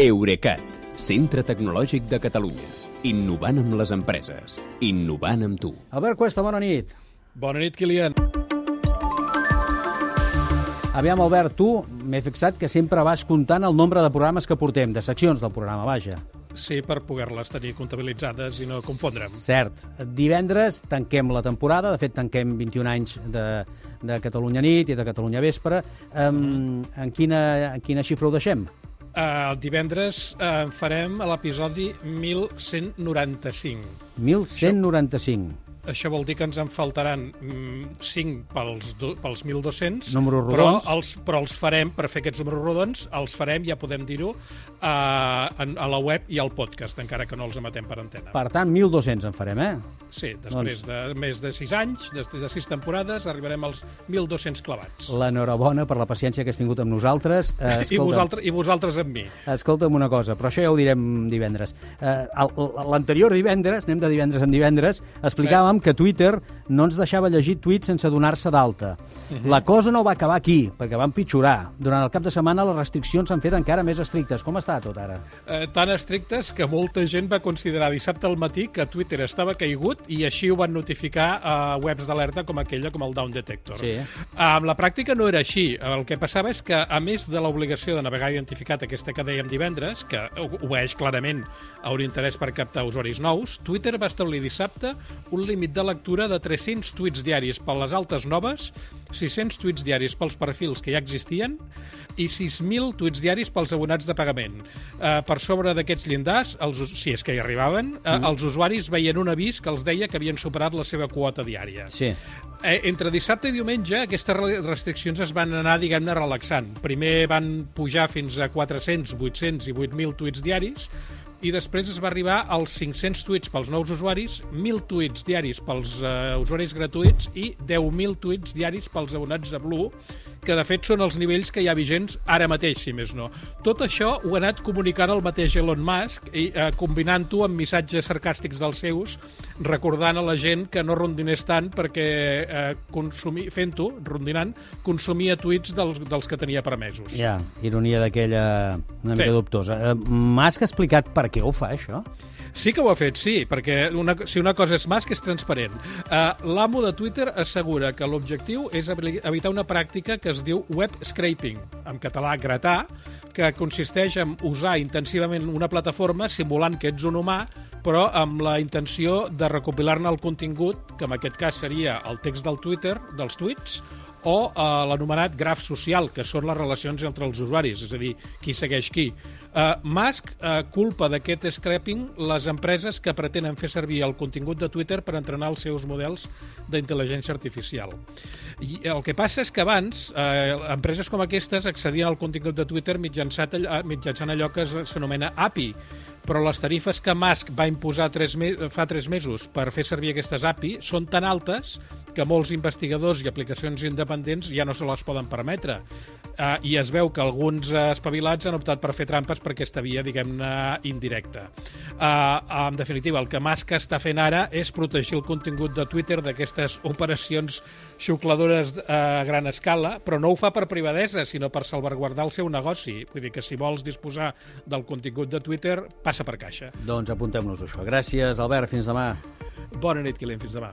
Eurecat, centre tecnològic de Catalunya. Innovant amb les empreses. Innovant amb tu. Albert Cuesta, bona nit. Bona nit, Kilian. Aviam, Albert, tu m'he fixat que sempre vas comptant el nombre de programes que portem, de seccions del programa, vaja. Sí, per poder-les tenir comptabilitzades i no confondre'm. Cert. Divendres tanquem la temporada, de fet tanquem 21 anys de, de Catalunya nit i de Catalunya vespre. Um, en, quina, en quina xifra ho deixem? Uh, el divendres uh, farem l'episodi 1195. 1195. Això vol dir que ens en faltaran mm, 5 pels, do, pels 1.200, Números però rodons. els, però els farem, per fer aquests números rodons, els farem, ja podem dir-ho, a, a la web i al podcast, encara que no els emetem per antena. Per tant, 1.200 en farem, eh? Sí, després de més de 6 anys, de, de 6 temporades, arribarem als 1.200 clavats. L'enhorabona per la paciència que has tingut amb nosaltres. Eh, I, vosaltres, I vosaltres amb mi. Escolta'm una cosa, però això ja ho direm divendres. Eh, L'anterior divendres, anem de divendres en divendres, explicàvem que Twitter no ens deixava llegir tuits sense donar-se d'alta. La cosa no va acabar aquí, perquè va empitjorar. Durant el cap de setmana les restriccions s'han fet encara més estrictes. Com està tot ara? Eh, tan estrictes que molta gent va considerar dissabte al matí que Twitter estava caigut i així ho van notificar a webs d'alerta com aquella, com el Down Detector. Sí. Amb la pràctica no era així. El que passava és que, a més de l'obligació de navegar identificat, aquesta que dèiem divendres, que obeeix clarament a un interès per captar usuaris nous, Twitter va establir dissabte un límit de lectura de 300 tuits diaris per les altes noves, 600 tuits diaris pels perfils que ja existien i 6.000 tuits diaris pels abonats de pagament. Uh, per sobre d'aquests llindars, els, si és que hi arribaven, uh, Mm. els usuaris veien un avís que els deia que havien superat la seva quota diària. Sí. Eh, entre dissabte i diumenge aquestes re- restriccions es van anar, diguem-ne, relaxant. Primer van pujar fins a 400, 800 i 8.000 tuits diaris i després es va arribar als 500 tuits pels nous usuaris, 1.000 tuits diaris pels uh, usuaris gratuïts i 10.000 tuits diaris pels abonats a Blue, que de fet són els nivells que hi ha vigents ara mateix, si més no. Tot això ho ha anat comunicant el mateix Elon Musk i eh, combinant-ho amb missatges sarcàstics dels seus, recordant a la gent que no rondinés tant perquè eh, consumir, fent-ho, rondinant, consumia tuits dels, dels que tenia permesos. Ja, ironia d'aquella una mica Sí. dubtosa. Eh, M'has explicat per què ho fa, això? Sí que ho ha fet, sí, perquè una, si una cosa és Musk és transparent. Uh, L'amo de Twitter assegura que l'objectiu és evitar una pràctica que es diu web scraping, en català gratar, que consisteix en usar intensivament una plataforma simulant que ets un humà, però amb la intenció de recopilar-ne el contingut, que en aquest cas seria el text del Twitter, dels tuits, o eh, l'anomenat graf social, que són les relacions entre els usuaris, és a dir, qui segueix qui. Uh, Musk uh, culpa d'aquest scrapping les empreses que pretenen fer servir el contingut de Twitter per entrenar els seus models d'intel·ligència artificial. I el que passa és que abans eh, empreses com aquestes accedien al contingut de Twitter mitjançant, allò- mitjançant allò que s'anomena API, però les tarifes que Musk va imposar tres fa tres mesos per fer servir aquestes API són tan altes que molts investigadors i aplicacions independents ja no se les poden permetre. Uh, I es veu que alguns uh, espavilats han optat per fer trampes per aquesta via, diguem-ne, indirecta. Uh, en definitiva, el que Musk està fent ara és protegir el contingut de Twitter d'aquestes operacions xucladores a gran escala, però no ho fa per privadesa, sinó per salvaguardar el seu negoci. Vull dir que si vols disposar del contingut de Twitter, passa per caixa. Doncs apuntem-nos això. Gràcies, Albert. Fins demà. Bona nit, Kilian. Fins demà.